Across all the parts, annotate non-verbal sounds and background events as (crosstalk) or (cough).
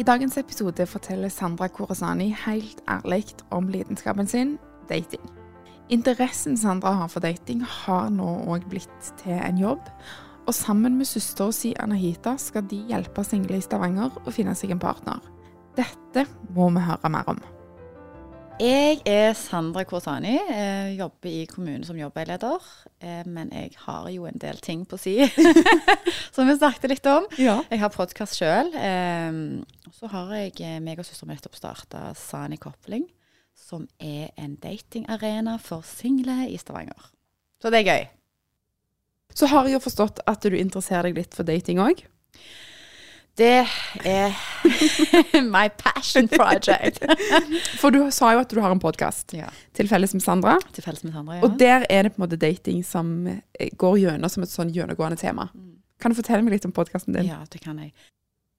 I dagens episode forteller Sandra Korazani helt ærlig om lidenskapen sin dating. Interessen Sandra har for dating, har nå òg blitt til en jobb. Og sammen med søstera si Anahita skal de hjelpe single i Stavanger å finne seg en partner. Dette må vi høre mer om. Jeg er Sandra Korsani. Jeg jobber i kommunen som jobbveileder. Eh, men jeg har jo en del ting på si, (laughs) som vi snakket litt om. Ja. Jeg har podkast sjøl. Så har jeg eh, meg og søsteren min nettopp starta Sani Kopling, som er en datingarena for single i Stavanger. Så det er gøy. Så har jeg jo forstått at du interesserer deg litt for dating òg. Det er (laughs) my passion project. (laughs) For du sa jo at du har en podkast ja. til felles med Sandra. Til felles med Sandra, ja. Og der er det på en måte dating som eh, går gjennom som et sånn gjennomgående tema. Kan du fortelle meg litt om podkasten din? Ja, det kan jeg.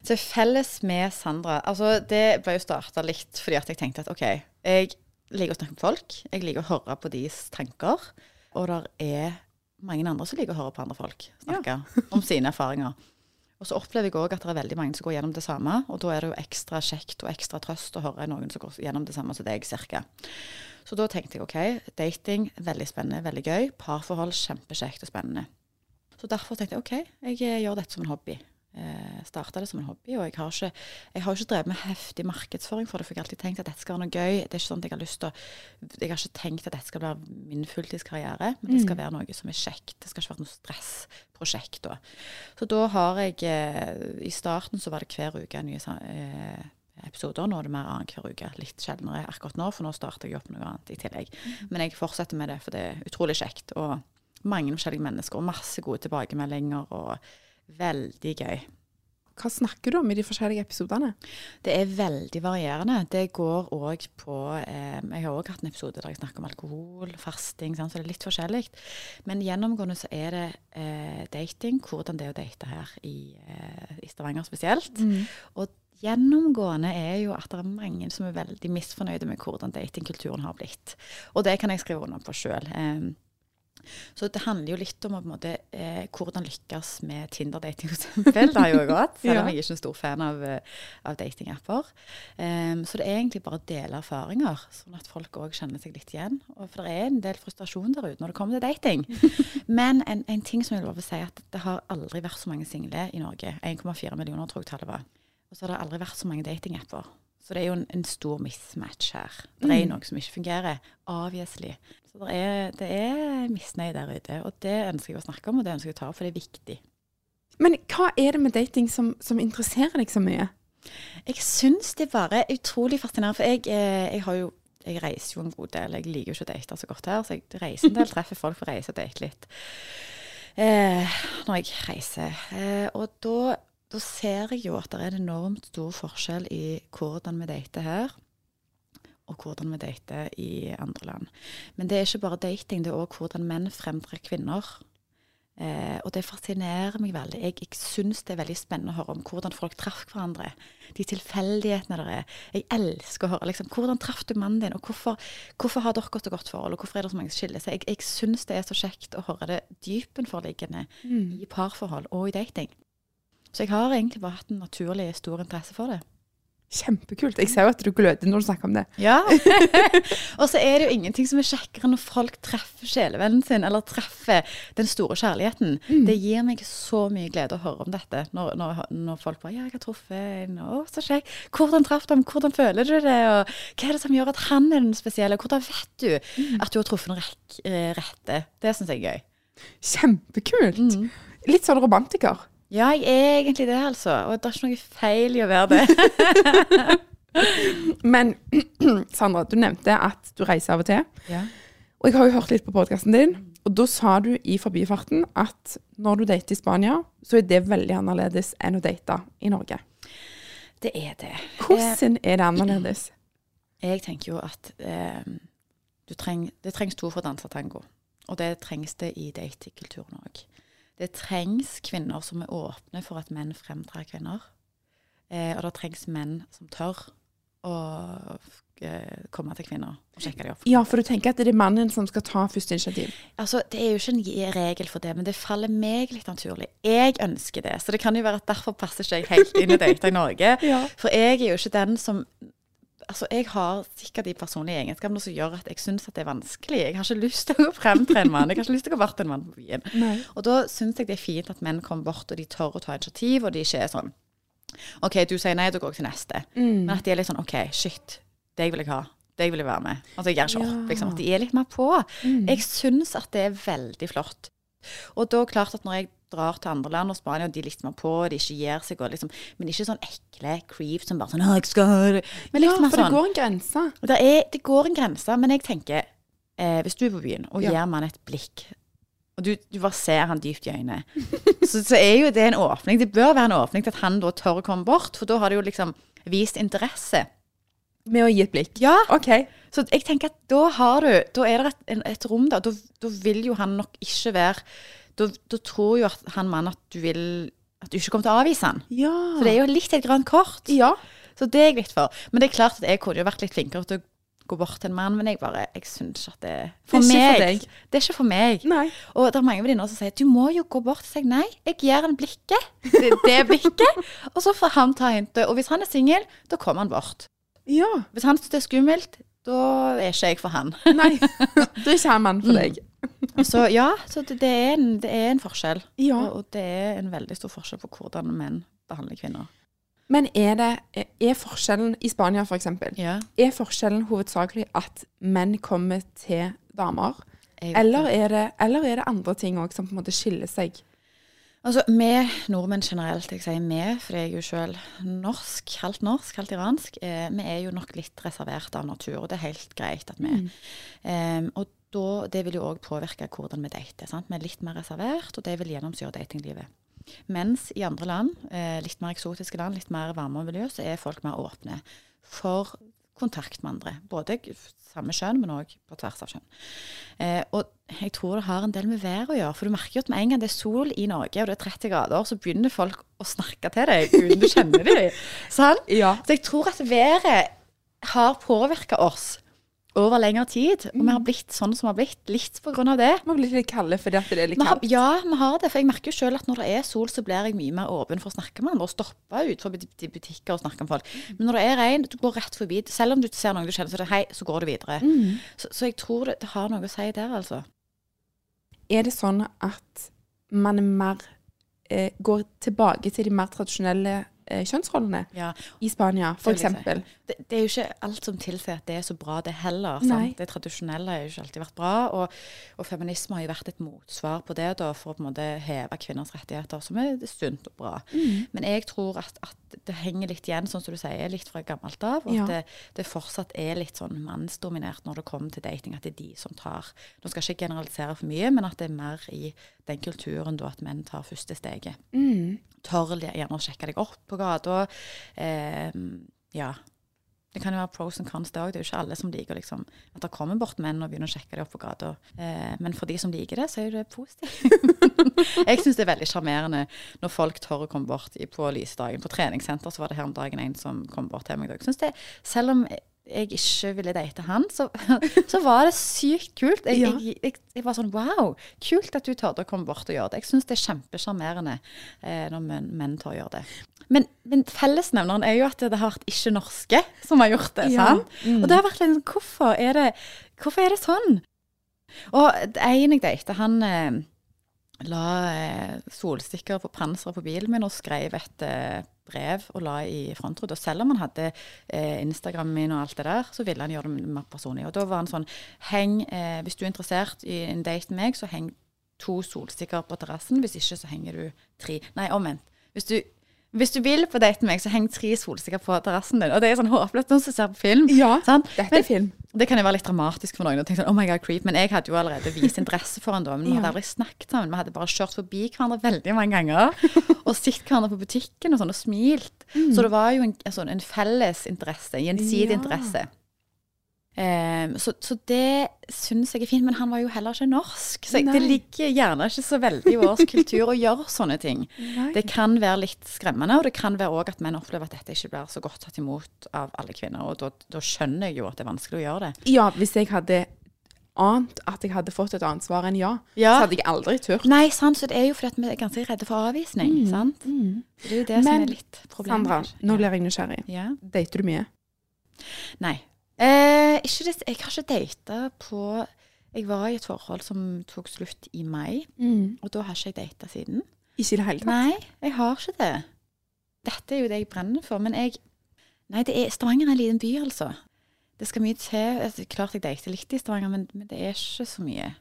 Til felles med Sandra Altså, det ble jo starta litt fordi at jeg tenkte at OK, jeg liker å snakke med folk. Jeg liker å høre på deres tanker. Og det er mange andre som liker å høre på andre folk snakke om sine erfaringer. Og så opplever jeg òg at det er veldig mange som går gjennom det samme. Og da er det jo ekstra kjekt og ekstra trøst å høre noen som går gjennom det samme som deg, cirka. Så da tenkte jeg OK, dating, veldig spennende, veldig gøy. Parforhold, kjempekjekt og spennende. Så derfor tenkte jeg OK, jeg gjør dette som en hobby. Eh, Starta det som en hobby, og jeg har, ikke, jeg har ikke drevet med heftig markedsføring for det, for jeg har alltid tenkt at dette skal være noe gøy. Det er ikke sånn at Jeg har lyst til å, jeg har ikke tenkt at dette skal være min fulltidskarriere, men det skal være noe som er kjekt. Det skal ikke være noe stressprosjekt. da. Så da har jeg eh, I starten så var det hver uke nye eh, episoder. Nå er det mer annenhver uke. Litt sjeldnere akkurat nå, for nå starter jeg opp noe annet i tillegg. Men jeg fortsetter med det, for det er utrolig kjekt. Og mange forskjellige mennesker, og masse gode tilbakemeldinger. og Veldig gøy. Hva snakker du om i de forskjellige episodene? Det er veldig varierende. Det går òg på eh, Jeg har òg hatt en episode der jeg snakker om alkohol, fasting, sånn, så det er litt forskjellig. Men gjennomgående så er det eh, dating, hvordan det er å date her i, eh, i Stavanger spesielt. Mm. Og gjennomgående er jo at det er mange som er veldig misfornøyde med hvordan datingkulturen har blitt. Og det kan jeg skrive under på sjøl. Så det handler jo litt om på en måte, eh, hvordan lykkes med Tinder-dating, f.eks. (laughs) Det har jo jeg gått, selv om jeg ikke er stor fan av, eh, av datingapper. Um, så det er egentlig bare å dele erfaringer, sånn at folk òg kjenner seg litt igjen. Og for det er en del frustrasjon der ute når det kommer til dating. (laughs) Men en, en ting som jeg vil si, at det har aldri vært så mange single i Norge. 1,4 millioner, tror jeg tallet var. Og så har det aldri vært så mange datingapper. Så det er jo en, en stor mismatch her. Det er Mm. noe som ikke fungerer. Obviously. Så det er, det er misnøye der ute. Og det ønsker jeg å snakke om, og det ønsker jeg å ta opp, for det er viktig. Men hva er det med dating som, som interesserer deg så mye? Jeg syns det bare er utrolig fascinerende, for jeg, eh, jeg har jo jeg reiser jo en god del. Jeg liker jo ikke å date så godt her, så jeg reiser en del, (laughs) treffer folk for å reise og date litt eh, når jeg reiser. Eh, og da, da ser jeg jo at det er en enormt stor forskjell i hvordan vi dater her, og hvordan vi dater i andre land. Men det er ikke bare dating, det er òg hvordan menn fremtrer kvinner. Eh, og det fascinerer meg veldig. Jeg, jeg syns det er veldig spennende å høre om hvordan folk traff hverandre. De tilfeldighetene der er. Jeg elsker å høre liksom, hvordan traff du mannen din, og hvorfor, hvorfor har dere et godt forhold, og hvorfor er det så mange skiller seg. Jeg, jeg syns det er så kjekt å høre det dypenforliggende i parforhold og i dating. Så jeg har egentlig bare hatt en naturlig stor interesse for det. Kjempekult. Jeg ser jo at du gløder når du snakker om det. Ja. (laughs) og så er det jo ingenting som er kjekkere når folk treffer sjelevennen sin, eller treffer den store kjærligheten. Det gir meg så mye glede å høre om dette. Når, når, når folk bare 'Ja, jeg har truffet en. Å, så kjekk. Hvordan traff du ham? Hvordan føler du det? Og hva er det som gjør at han er den spesielle? Hvordan vet du at du har truffet den eh, rette? Det syns jeg er gøy. Kjempekult. Litt sånn romantiker. Ja, jeg er egentlig det, altså. Og det er ikke noe feil i å være det. (laughs) Men (clears throat) Sandra, du nevnte at du reiser av og til. ja. Og jeg har jo hørt litt på podkasten din, og da sa du i forbifarten at når du dater i Spania, så er det veldig annerledes enn å date i Norge. Det er det. Hvordan er det annerledes? (clears throat) Jeg tenker jo at eh, du treng, det trengs to for å danse tango. Og det trengs det i datingkulturen òg. Det trengs kvinner som er åpne for at menn fremtrer kvinner. Eh, og det trengs menn som tør å eh, komme til kvinner og sjekke dem opp. Ja, for du tenker at det er mannen som skal ta første initiativ. Altså, Det er jo ikke en regel for det, men det faller meg litt naturlig. Jeg ønsker det, så det kan jo være at derfor passer ikke jeg helt inn i Data i Norge. (laughs) Ja. For jeg er jo ikke den som Altså, Jeg har sikkert de personlige egenskapene som gjør at jeg syns at det er vanskelig. Jeg har ikke lyst til å gå frem til en mann. Jeg har ikke lyst til å gå bort til en mann på byen. Nei. Og da syns jeg det er fint at menn kommer bort, og de tør å ta initiativ, og de ikke er sånn OK, du sier nei, da går jeg til neste. Mm. Men at de er litt sånn OK, shit, deg vil jeg ha. Deg vil jeg være med. Altså, jeg gjør ikke opp. liksom. At de er litt mer på. Mm. Jeg syns at det er veldig flott. Og da klart at når jeg drar til andre land og Spania, og de er litt mer på, de ikke gir seg, og liksom, men ikke sånn ekle creep som bare sånn jeg skal Men liksom, ja, for det sånn går en grense. det, er, det går en grense, men jeg tenker eh, Hvis du er på byen og Ja. gir man et blikk, og du, du bare ser han dypt i øynene, (laughs) så, så er jo det en åpning. Det bør være en åpning til at han da tør å komme bort, for da har det jo liksom vist interesse. Med å gi et blikk. Ja, OK. så jeg tenker at da har du Da er det et, et rom der. Da, da vil jo han nok ikke være Da, da tror jo han mannen at du vil At du ikke kommer til å avvise han. Ja. Så det er jo litt et grønt kort. ja. Så det er jeg litt for. Men det er klart at jeg kunne jo vært litt flinkere til å gå bort til en mann, men jeg bare Jeg syns ikke at det For Det er meg. for. Det er ikke for meg. Nei. Og det er mange venninner som sier du må jo gå bort og si nei. Jeg gir han blikket. (laughs) Det, det blikket. Og så får han ta hintet. Og hvis han er singel, da kommer han bort. Ja. Hvis han syns det er skummelt, da er ikke jeg for han. Nei. (laughs) Da er ikke han mann for Mm. Så ja, så det, det, er, en, det er en forskjell. Ja. Og, det er en veldig stor forskjell på hvordan menn behandler kvinner. Men er det Er forskjellen i Spania, f.eks. Ja. Er forskjellen hovedsakelig at menn kommer til damer? Eller er det, eller er det andre ting òg som på en måte skiller seg? Altså, vi nordmenn generelt, jeg sier vi, for jeg er jo selv norsk, halvt norsk, halvt iransk, eh, vi er jo nok litt reservert av natur, og det er helt greit at vi er. Em, og da, det vil jo òg påvirke hvordan vi dater. sant? Vi er litt mer reservert, og det vil gjennomsyre datinglivet. Mens i andre land, eh, litt mer eksotiske land, litt mer varme miljø, så er folk mer åpne for kontakt med andre. Både samme kjønn, men òg på tvers av kjønn. Eh, og jeg tror det har en del med været å gjøre. For du merker jo at med en gang det er sol i Norge, og det er 30 grader, så begynner folk å snakke til deg uten du kjenner dem. (laughs) Sant? Ja. Så jeg tror at været har påvirka oss over lengre tid. Og vi har blitt sånn som vi har blitt, litt av det. Vi har blitt litt kalde fordi at det er litt kaldt. ja, vi har det. For jeg merker jo selv at når det er sol, så blir jeg mye mer åpen for å snakke med andre og stoppe ut forbi butikker og snakke med folk. Men når det er regn, du går rett forbi. Selv om du ser noen du kjenner, så er det hei, så går du videre. Mm. Så, så jeg tror det, det har noe å si der, altså. Er det sånn at man er mer eh, går tilbake til de mer tradisjonelle eh, kjønnsrollene Ja. i Spania, f.eks.? Det, det er jo ikke alt som tilsier at det er så bra, det heller. Det tradisjonelle har jo ikke alltid vært bra. Og, og feminisme har jo vært et motsvar på det, da, for å på en måte heve kvinners rettigheter, som er sunt og bra. Mm. Men jeg tror at, at det henger litt igjen, sånn som du sier, litt fra gammelt av. Og Ja. at det, det fortsatt er litt sånn mannsdominert når det kommer til dating. At det er de som tar Nå skal jeg ikke generalisere for mye, men at det er mer i den kulturen da at menn tar første steget. Mm. Tør gjerne å sjekke deg opp på gata. Eh, ja. Det kan jo være pros and cons, det òg. Det er jo ikke alle som liker liksom, at det kommer bort menn og begynner å sjekke det opp på gata. Eh, men for de som liker det, så er det positivt. (laughs) jeg syns det er veldig sjarmerende når folk tør å komme bort på lysedagen. På treningssenter så var det her om dagen en som kom bort til meg. Jeg synes det, selv om jeg ikke ville date han, så, (laughs) så var det sykt kult. Jeg, Ja. jeg, jeg, jeg var sånn wow, kult at du torde å komme bort og gjøre det. Jeg syns det er kjempesjarmerende eh, når menn, menn tør å gjøre det. Men, men fellesnevneren er jo at det har vært ikke-norske som har gjort det. Ja. sant? Mm. Og det har vært litt sånn, hvorfor det, hvorfor er det sånn? Og en jeg datet, han eh, la eh, solstikker på panseret på bilen min og skrev et eh, brev og la i frontruta. Selv om han hadde eh, Instagrammen min og alt det der, så ville han gjøre det mer personlig. Og da var han sånn Heng, eh, hvis du er interessert i en date med meg, så heng to solstikker på terrassen. Hvis ikke, så henger du tre. Nei, omvendt. Hvis du, hvis du vil på date med meg, så heng tre solstikker på terrassen din. Og det er sånn håpløst noen som ser på film. Ja, sant? dette er film. Det kan jo være litt dramatisk for noen. og tenke sånn, oh my god, creep, Men jeg hadde jo allerede vist interesse for han da. Men vi hadde aldri snakket sammen. Vi hadde bare kjørt forbi hverandre veldig mange ganger. (laughs) Og sett hverandre på butikken og sånn, og smilt. Så det var jo en, altså, en felles interesse, gjensidig Ja. interesse. Eh, så, så det syns jeg er fint, men han var jo heller ikke norsk. Så Nei. det ligger gjerne ikke så veldig i vår kultur å gjøre sånne ting. (laughs) Nei. Det kan være litt skremmende, og det kan være òg at menn opplever at dette ikke blir så godt tatt imot av alle kvinner. Og da, da skjønner jeg jo at det er vanskelig å gjøre det. Ja, hvis jeg hadde ant at jeg hadde fått et annet svar enn ja, Ja. så hadde jeg aldri turt. Nei, sant, så det er jo fordi vi er ganske redde for avvisning. sant? Det er jo det som er litt problemet. Sandra, nå blir jeg nysgjerrig. ja. Dater du mye? Nei. Eh, det, jeg har ikke data på Jeg var i et forhold som tok slutt i mai, og da har ikke jeg data siden. Ikke i det hele tatt? Nei, jeg har ikke det. Dette er jo det jeg brenner for. Men jeg Nei, det er, Stavanger er en liten by, altså. Det skal mye til. Altså, klart jeg dater litt i Stavanger, men, men det er ikke så mye.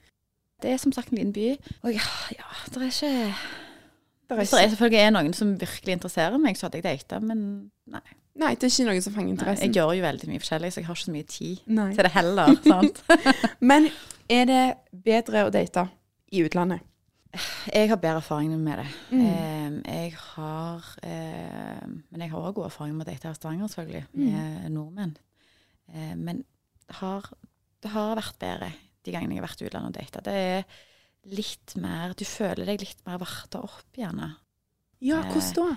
Det er som sagt en liten by. Og ja, ja det er ikke Det er Hvis det er selvfølgelig er noen som virkelig interesserer meg, så hadde jeg data, men nei. Nei, det er ikke noe som fanger nei. interessen. Jeg gjør jo veldig mye forskjellig, så jeg har ikke så mye tid Nei. til det heller. sant? (laughs) (laughs) Men er det bedre å date i utlandet? Jeg har bedre erfaringer med det. Mm. Eh, jeg har eh, Men jeg har òg god erfaring med å date i Stavanger, selvfølgelig, med nordmenn. Eh, men det har, det har vært bedre de gangene jeg har vært i utlandet og data. Det er litt mer Du føler deg litt mer varta opp, gjerne. Ja, Eh, hvordan da?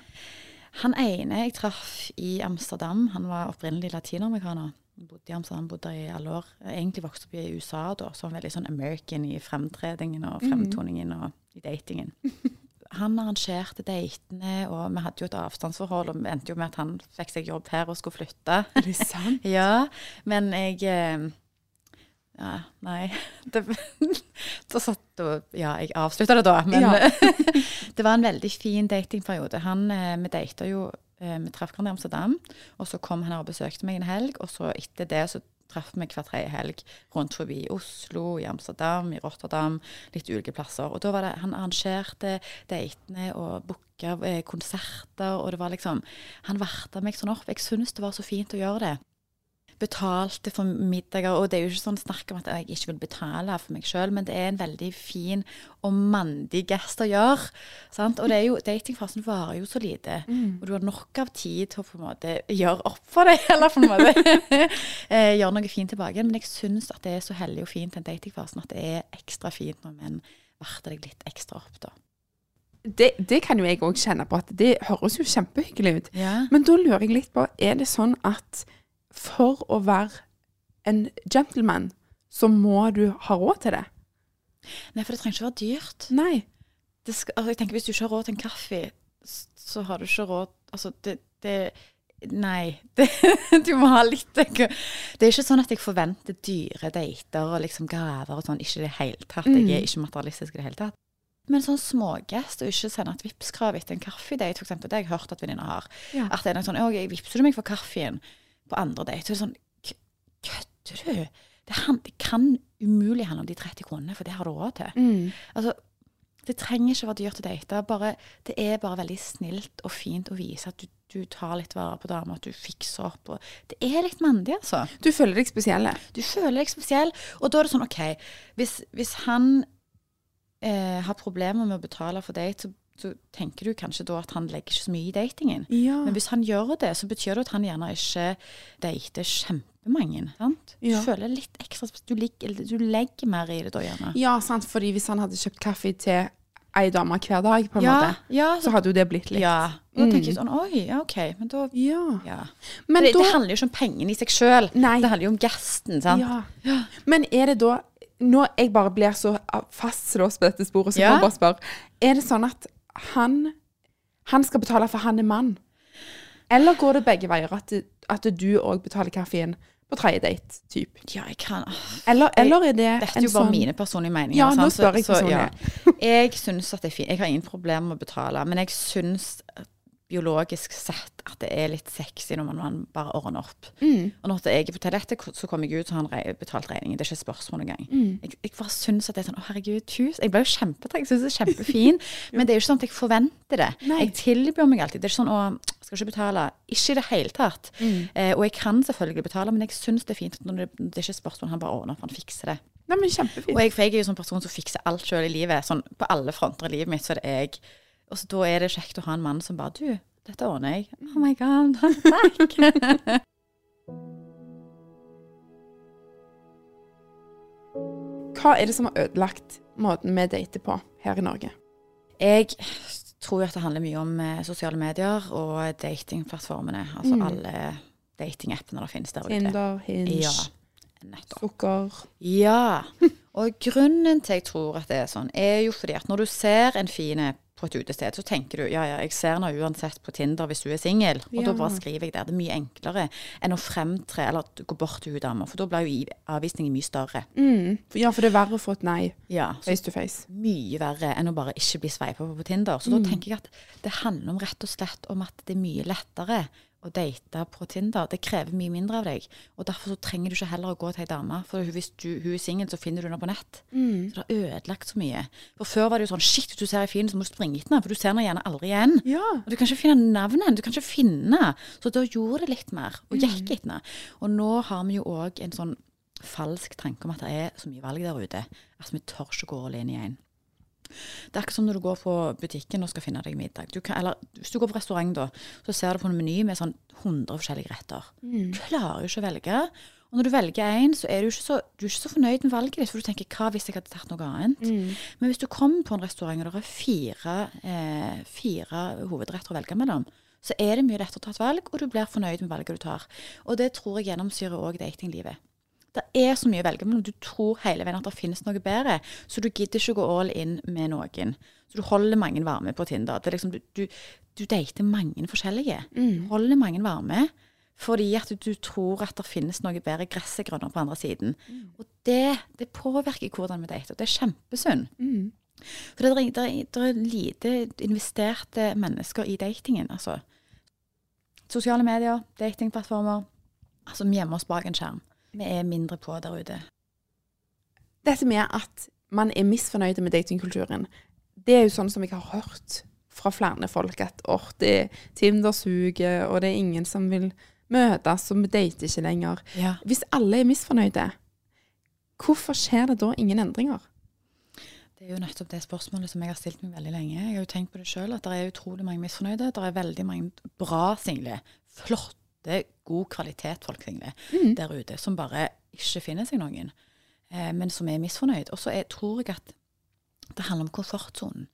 Han ene jeg traff i Amsterdam, han var opprinnelig latinamerikaner. Bodde i Amsterdam, bodde i alle år. Egentlig vokste opp i USA da, så han veldig sånn American i fremtredingen og fremtoningen og i datingen. (laughs) Han arrangerte datene, og vi hadde jo et avstandsforhold, og vi endte jo med at han fikk seg jobb her og skulle flytte. Er det sant? (laughs) Ja, men jeg eh, Ja, nei. (laughs) Det, da satt du, Ja, jeg avslutta det da, men Ja. (laughs) det var en veldig fin datingperiode. Han, eh, Vi data jo eh, Vi traff hverandre i Amsterdam, og så kom han og besøkte meg en helg, og så etter det så traff vi hver tredje helg rundt forbi Oslo, i Amsterdam, i Rotterdam, litt ulike plasser. Og da var det Han arrangerte datene og booka eh, konserter, og det var liksom Han varta meg sånn opp. Jeg syns det var så fint å gjøre det betalte for middager. Og det er jo ikke sånn snakk om at jeg ikke vil betale for meg sjøl, men det er en veldig fin og mandig gest å gjøre. Sant? Og det er jo, datingfasen varer jo så lite, og du har nok av tid til å på en måte gjøre opp for det, (laughs) eller på en måte eh, gjøre noe fint tilbake. Men jeg syns at det er så hellig og fint den datingfasen at det er ekstra fint når menn varter deg litt ekstra opp, da. Det, det kan jo jeg òg kjenne på, at det høres jo kjempehyggelig ut. Ja. Men da lurer jeg litt på, er det sånn at for å være en gentleman, så må du ha råd til det? Nei, for det trenger ikke være dyrt. Nei. det skal, altså jeg tenker Hvis du ikke har råd til en kaffe, så har du ikke råd Altså, det, det Nei. Det, (laughs) du må ha litt Det er ikke sånn at jeg forventer dyre dater og liksom gaver og sånn. Ikke i det hele tatt. Jeg er ikke materialistisk i det hele tatt. Men sånn smågest, og ikke sende et Vipps-krav etter en kaffedate, eksempel, det har jeg hørt at venninner har. Ja. At det er noe sånn 'Å, jeg vippser du meg for kaffen på andre date?' Så er det sånn «K- Kødder du? Det, han, det kan umulig handle om de 30 kronene, for det har du råd til. Mm. Altså, det trenger ikke være dyrt å date. Bare, det er bare veldig snilt og fint å vise at du, du tar litt vare på damer, at du fikser opp. Det er litt mandig, altså. Du føler deg spesiell. Du føler deg spesiell. Og da er det sånn, OK, hvis, hvis han eh, har problemer med å betale for date, så, så tenker du kanskje da at han legger ikke så mye i datingen. Ja. Men hvis han gjør det, så betyr det at han gjerne ikke dater kjempemange. Sant? Ja. Du føler litt ekstra Du, ligger, du legger mer i det da, gjerne. ja, sant, fordi hvis han hadde kjøpt kaffe til ei dame hver dag, på en Ja, måte, ja, så hadde jo det blitt litt Ja. Da tenker jeg sånn Oi, ja, OK. Men da Ja. ja. Men det, da det handler jo ikke om pengene i seg sjøl. Det handler jo om gesten. sant? Ja. Men er det da Når jeg bare blir så fastlåst på dette sporet, så Ja. jeg bare spørre Er det sånn at han Han skal betale for han er mann? Eller går det begge veier? At, det- at du òg betaler kaffen på tredje date? Typ? Ja, jeg kan Eller, eller er det Dette er jo bare sånn mine personlige meninger. Ja, nå spør jeg ja. Jeg syns at det er fint. Jeg har ingen problemer med å betale, men jeg syns biologisk sett at det er litt sexy når man, man bare ordner opp. Mm. Og når jeg er på toalettet, så kommer jeg ut, så har han betalt regningen. Det er ikke et spørsmål engang. Mm. Jeg, jeg bare syns at det er sånn Å, herregud, tusen Jeg ble jo kjempetreg. Jeg syns det er kjempefin. (laughs) men det er jo ikke sånn at jeg forventer det. Nei. Jeg tilbyr meg alltid. Det er ikke sånn å skal ikke betale. Ikke i det hele tatt. Mm. Eh, og jeg kan selvfølgelig betale, men jeg syns det er fint når det, det er ikke et spørsmål, han bare ordner opp, han fikser det. Nei, men kjempefint. Og jeg, jeg er jo sånn person som fikser alt sjøl i livet. Sånn på alle fronter i livet mitt, så er det jeg. Og så da er det kjekt å ha en mann som bare Du, dette ordner jeg. Oh my god, (laughs) takk. Hva er det som har ødelagt måten vi dater på her i Norge? Jeg tror at det handler mye om eh, sosiale medier og datingplattformene. Altså Mm. alle datingappene det finnes der ute. Tinder, Hinge, Ja, nettopp. sukker Ja. Og grunnen til jeg tror at det er sånn, er jo fordi at når du ser en fine på et utested, så tenker du ja, ja, jeg ser henne uansett på Tinder hvis du er singel, og Ja. da bare skriver jeg der. Det er mye enklere enn å fremtre eller gå bort til hun dama, for da blir jo avvisningen mye større. mm. Ja, for det er verre å få et nei Ja, face to face. mye verre enn å bare ikke bli sveipa på på Tinder. Så Mm. da tenker jeg at det handler om rett og slett om at det er mye lettere å date på Tinder. Det krever mye mindre av deg. Og derfor så trenger du ikke heller å gå til ei dame. For hvis du, hun er singel, så finner du henne på nett. Mm. Så det har ødelagt så mye. For før var det jo sånn Shit, hvis du ser ei fin, så må du springe etter henne, for du ser henne gjerne aldri igjen. Ja. Og du kan ikke finne navnet, du kan ikke finne. Så da gjorde det litt mer, og Mm. gikk etter henne. Og nå har vi jo òg en sånn falsk tanke om at det er så mye valg der ute, at vi tør ikke gå all in i en. Det er ikke som når du går på butikken og skal finne deg middag. Du kan, eller hvis du går på restaurant, da, så ser du på en meny med sånn 100 forskjellige retter. Mm. Du klarer jo ikke å velge. Og når du velger én, så er du ikke så, du er ikke så fornøyd med valget ditt, for du tenker hva hvis jeg hadde tatt noe annet? Mm. Men hvis du kommer på en restaurant og det er fire, eh, fire hovedretter å velge mellom, så er det mye lettere å ta et valg, og du blir fornøyd med valget du tar. Og det tror jeg gjennomsyrer òg datinglivet. Det er så mye å velge mellom. Du tror hele veien at det finnes noe bedre, så du gidder ikke gå all in med noen. Så du holder mange varme på Tinder. Det er liksom, du, du, du dater mange forskjellige. Mm. Holder mange varme fordi at du, tror at det finnes noe bedre gress er grønnere på andre siden. Og det, det påvirker hvordan vi dater. Det er kjempesynd. Mm. For det er, det, er, det er lite investerte mennesker i datingen, altså. Sosiale medier, datingplattformer. Altså, vi gjemmer oss bak en skjerm. Vi er mindre på der ute. Dette med at man er misfornøyd med datingkulturen, det er jo sånn som jeg har hørt fra flere folk at åh, det er Tinder suger, og det er ingen som vil møtes, og vi dater ikke lenger. Ja. Hvis alle er misfornøyde, hvorfor skjer det da ingen endringer? Det er jo nettopp det spørsmålet som jeg har stilt meg veldig lenge. Jeg har jo tenkt på det sjøl, at det er utrolig mange misfornøyde. Det er veldig mange bra single. Flotte, god kvalitet folk single Mm. der ute, som bare ikke finner seg noen, eh, men som er misfornøyd. Og så er- tror jeg at det handler om komfortsonen.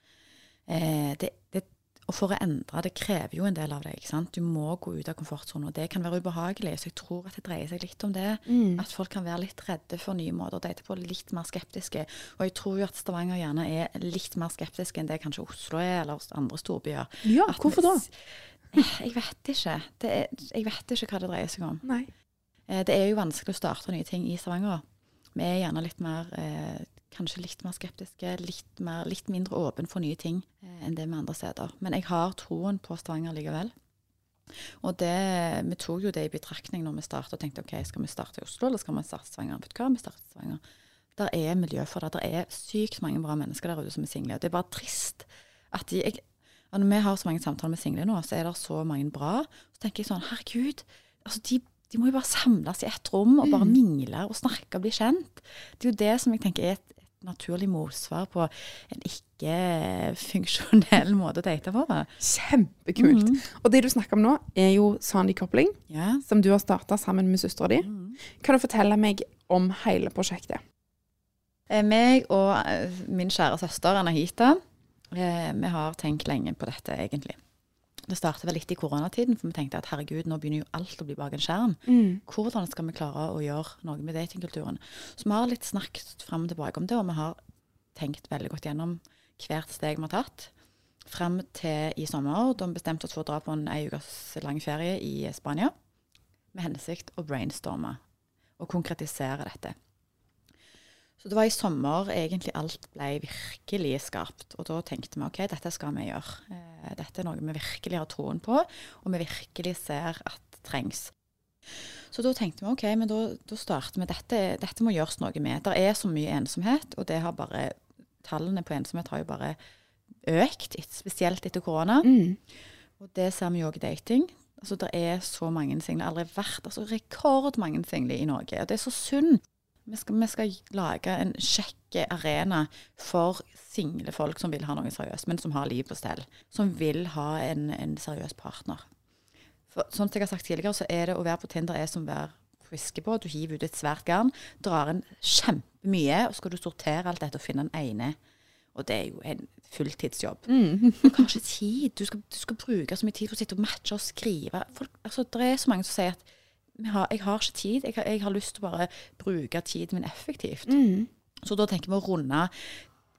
Eh, det, det, og for å endre det krever jo en del av deg. ikke sant? Du må gå ut av komfortsonen, og det kan være ubehagelig. Så jeg tror at det dreier seg litt om det. Mm. At folk kan være litt redde for nye måter å date på, litt mer skeptiske. Og jeg tror jo at Stavanger gjerne er litt mer skeptiske enn det kanskje Oslo er, eller andre storbyer. Ja, At hvorfor da? Vi- Jeg vet ikke. Det er, jeg vet ikke hva det dreier seg om. Nei. Eh, Det er jo vanskelig å starte nye ting i Stavanger. Vi er gjerne litt mer eh, Kanskje litt mer skeptiske, litt, mer, litt mindre åpen for nye ting eh, enn det med andre steder. Men jeg har troen på Stavanger likevel. Og det, vi tok jo det i betraktning når vi startet og tenkte ok, skal vi starte i Oslo eller skal vi starte i Stavanger? Vet du hva, vi starter Stavanger. Der er miljø for det. Der er sykt mange bra mennesker der ute som er single. Det er bare trist at de jeg, Når vi har så mange samtaler med single nå, så er det så mange bra. Så tenker jeg sånn, herregud, altså de, de må jo bare samles i ett rom og bare mingle og snakke og bli kjent. Det er jo det som jeg tenker er et, et naturlig motsvar på en ikke-funksjonell (laughs) måte å date på. Kjempekult. Mm. Og det du snakker om nå, er jo Sandi-kobling, Ja. som du har starta sammen med søstera di. Mm. Kan du fortelle meg om hele prosjektet? Eh, meg og eh, min kjære søster Anahita, eh, vi har tenkt lenge på dette, egentlig. Det startet vel litt i koronatiden, for vi tenkte at herregud, nå begynner jo alt å bli bak en skjerm. Hvordan skal vi klare å gjøre noe med datingkulturen? Så vi har litt snakket fram og tilbake om det, og vi har tenkt veldig godt gjennom hvert steg vi har tatt. Frem til i sommer, da vi bestemte oss for å dra på en ei ukes lang ferie i Spania. Med hensikt å brainstorme og konkretisere dette. Så det var i sommer egentlig alt ble virkelig skarpt. Og da tenkte vi ok, dette skal vi gjøre. Eh, Dette er noe vi virkelig har troen på, og vi virkelig ser at trengs. Så da tenkte vi ok, men da, da starter vi dette. Dette må gjøres noe med. Det er så mye ensomhet, og det har bare Tallene på ensomhet har jo bare økt, spesielt etter korona. Mm. Og det ser vi jo òg i dating. Altså, det er så mange single. Aldri vært altså, rekordmange single i Norge. Og det er så synd. Vi skal, vi skal lage en kjekk arena for single folk som vil ha noe seriøst, men som har livet på stell. Som vil ha en, en seriøs partner. For, som jeg har sagt tidligere, så er det å være på Tinder er som å være friske på. Du hiver ut et svært garn, drar inn kjempemye, og skal du sortere alt dette og finne den ene. Og det er jo en fulltidsjobb. Mm. du har ikke tid. Du skal, du skal bruke så mye tid på å sitte og matche og skrive. Folk, altså, det er så mange som sier at "Vi har, jeg har ikke tid. Jeg har, jeg har lyst til å bare bruke tiden min effektivt. Mm. Så da tenker vi å runde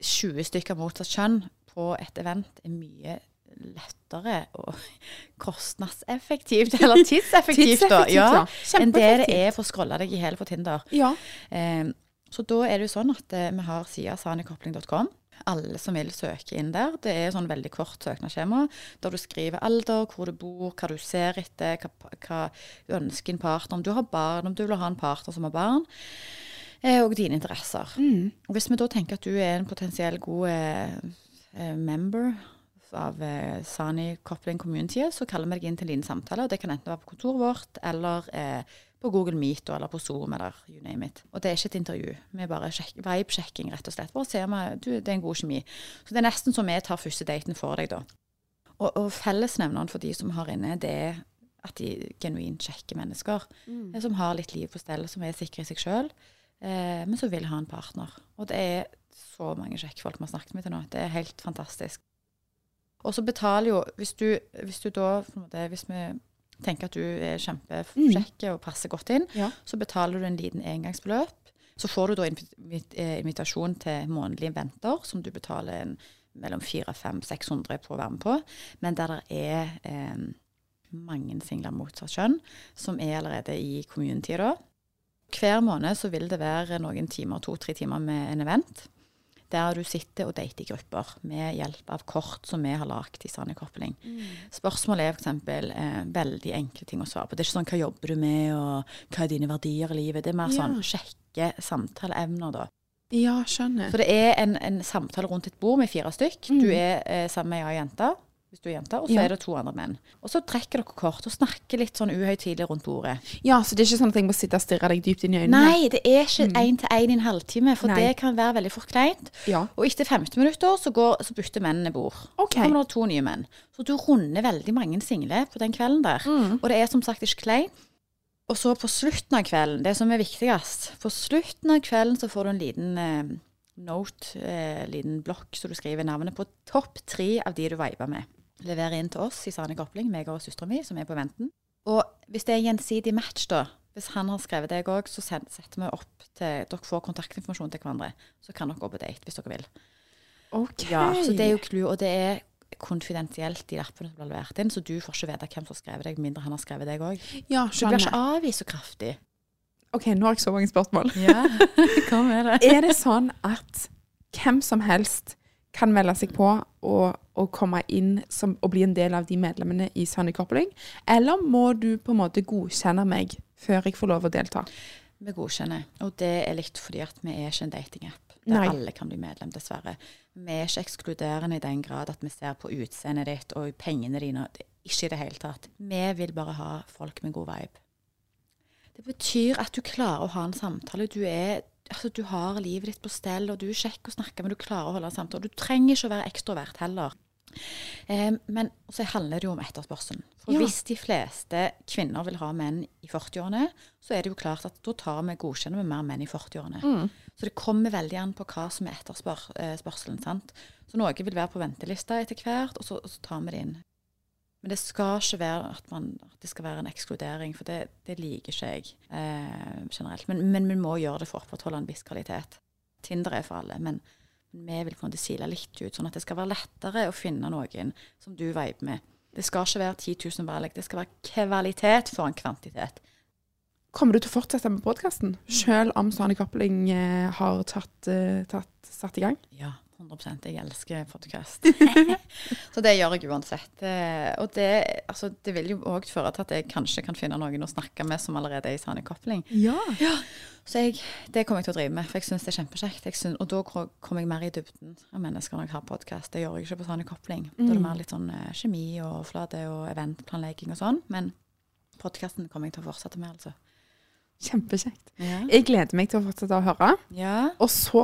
20 stykker motsatt kjønn på et event er mye lettere og (laughs) kostnadseffektivt, eller (laughs) tidseffektivt, da, ja, enn det det er for å scrolle deg i hjel på Tinder. Ja. Um, så da er det jo sånn at uh, vi har sida sanikopling.com. Alle som vil søke inn der. Det er sånn veldig kort søknadsskjema der du skriver alder, hvor du bor, hva du ser etter, hva, hva du ønsker en partner, om du har barn, om du vil ha en partner som har barn, eh, og dine interesser. Mm. Hvis vi da tenker at du er en potensiell god eh, eh, member av eh, Sani Coupling Community, så kaller vi deg inn til din samtale. og Det kan enten være på kontoret vårt eller eh, på Google Meet eller på Zoom eller you name it. Og det er ikke et intervju. Vi er bare sjekk, vibe-sjekking, rett og slett. Bare ser vi du, det er en god kjemi. Så det er nesten som vi tar første daten for deg, da. Og, og fellesnevneren for de som har inne, det er at de genuint kjekke mennesker. Mm. Som har litt liv på stell, som er sikre i seg sjøl, eh, men som vil ha en partner. Og det er så mange kjekke folk vi har snakket med til nå. Det er helt fantastisk. Og så betaler jo, hvis du, hvis du da Hvis vi tenker at du er kjempekjekk og passer godt inn, Ja. så betaler du en liten engangsbeløp. Så får du da eh, invitasjon til månedlige venter, som du betaler en, mellom 400-600 på å være med på. Men der det er eh, mange singler motsatt kjønn, som er allerede i community da. Hver måned så vil det være noen timer, to-tre timer med en event. Der du sitter og dater i grupper med hjelp av kort som vi har lagd i Sani Mm. Spørsmålet er f.eks. Eh, veldig enkle ting å svare på. Det er ikke sånn 'hva jobber du med', og 'hva er dine verdier i livet'. Det er mer Ja. sånn sjekke samtaleevner, da. ja, skjønner. Så det er en, en samtale rundt et bord med fire stykk. Mm. Du er eh, sammen med ei jente, hvis du er jente, og så Ja. er det to andre menn. Og så trekker dere kort og snakker litt sånn uhøytidelig rundt bordet. Ja, så det er ikke sånn at jeg må sitte og stirre deg dypt inn i øynene? Nei, det er ikke Mm. én til én i en halvtime, for Nei. det kan være veldig for kleint. Ja. Og etter 15 minutter så, går, så bytter mennene bord. Okay. Så kommer det to nye menn. Så du runder veldig mange single på den kvelden der. Mm. Og det er som sagt ikke kleint. Og så på slutten av kvelden, det som er viktigst På slutten av kvelden så får du en liten eh, note, eh, liten blokk, så du skriver navnet på topp tre av de du viber med. Leverer inn til oss i Sane Gropling, meg og søstera mi, som er på venten. Og hvis det er gjensidig match, da, hvis han har skrevet deg òg, så setter vi opp til Dere får kontaktinformasjon til hverandre. Så kan dere gå på date hvis dere vil. OK. Ja, så det er jo clou, og det er konfidensielt de lappene som blir levert inn, så du får ikke vite hvem som har skrevet deg, mindre han har skrevet deg òg. Ja, Du blir ikke avvist så kraftig. OK, nå har jeg så mange spørsmål. Ja, (laughs) hva med det? Er det sånn at hvem som helst kan melde seg på og, og komme inn som, og bli en del av de medlemmene i Sunny Coupling? Eller må du på en måte godkjenne meg før jeg får lov å delta? Vi godkjenner, og det er litt fordi at vi er ikke en datingapp der Nei. alle kan bli medlem, dessverre. Vi er ikke ekskluderende i den grad at vi ser på utseendet ditt og pengene dine. Ikke i det hele tatt. Vi vil bare ha folk med god vibe. Det betyr at du klarer å ha en samtale. Du, er, altså, du har livet ditt på stell, og du er kjekk å snakke med, du klarer å holde samtale. Du trenger ikke å være ekstrovert heller. Eh, men så handler det jo om etterspørselen. For Ja. hvis de fleste kvinner vil ha menn i 40-årene, så er det jo klart at da tar vi godkjenner vi mer menn i 40-årene. Så det kommer veldig an på hva som er etterspørselen. sant? Så noe vil være på ventelista etter hvert, og så, og så tar vi det inn. Men det skal ikke være at, man, at det skal være en ekskludering, for det, det liker ikke jeg eh, generelt. Men, men vi må gjøre det for å opprettholde en viss kvalitet. Tinder er for alle, men vi vil kunne sile litt ut, sånn at det skal være lettere å finne noen som du viber med. Det skal ikke være 10 000 valg, det skal være kvalitet foran kvantitet. Kommer du til å fortsette med podkasten, selv om Sunny Coupling eh, har tatt, eh, tatt, satt i gang? Ja, 100 Jeg elsker podkast. (laughs) så det gjør jeg uansett. Eh, Og det, altså, det vil jo òg føre til at jeg kanskje kan finne noen å snakke med som allerede er i Sani Kopling. Ja. Så jeg, det kommer jeg til å drive med, for jeg syns det er kjempekjekt. Og da kommer jeg mer i dybden av mennesker når jeg har podkast. Det gjør jeg ikke på Sani Kopling. Da er det mer litt sånn eh, kjemi og overflate og eventplanlegging og sånn. Men podkasten kommer jeg til å fortsette med, altså. Kjempekjekt. Ja. Jeg gleder meg til å fortsette å høre. ja. Og så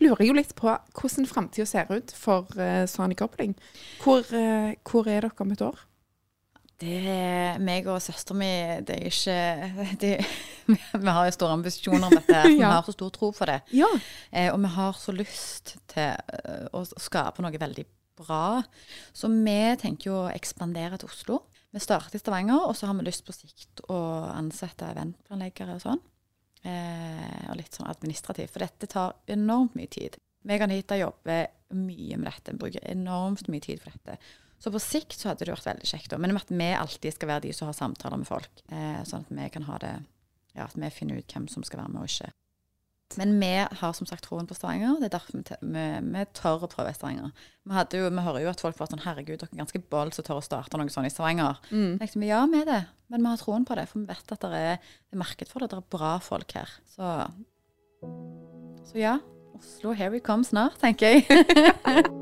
lurer jeg jo litt på hvordan framtida ser ut for uh, Sonic Coupling. Hvor, uh, hvor er dere om et år? Det er meg og søstera mi Det er ikke (laughs) det, Vi har jo store ambisjoner om dette. (laughs) ja. Vi har så stor tro på det. Ja. Eh, og vi har så lyst til eh, å skape noe veldig bra. Så vi tenker jo å ekspandere til Oslo. Vi starter i Stavanger, og så har vi lyst på sikt å ansette eventplanleggere og sånn. Eh, og litt sånn administrativt, for dette tar enormt mye tid. Meg og Anita jobber mye med dette, bruker enormt mye tid for dette. Så på sikt så hadde det vært veldig kjekt. Men med at vi alltid skal være de som har samtaler med folk. Eh, sånn at vi kan ha det Ja, at vi finner ut hvem som skal være med og ikke. Men vi har som sagt troen på Stavanger. Det er derfor vi, vi, vi tør å prøve Stavanger. Vi, hadde jo, vi hører jo at folk var sånn Herregud, dere er ganske bold som tør å starte noe sånt i Stavanger. Mm. Tenkte, vi, ja, vi er det. Men vi har troen på det. For vi vet at det er, det er marked for det. Det er bra folk her. Så, så ja. Oslo, here we come snart, tenker jeg. (laughs)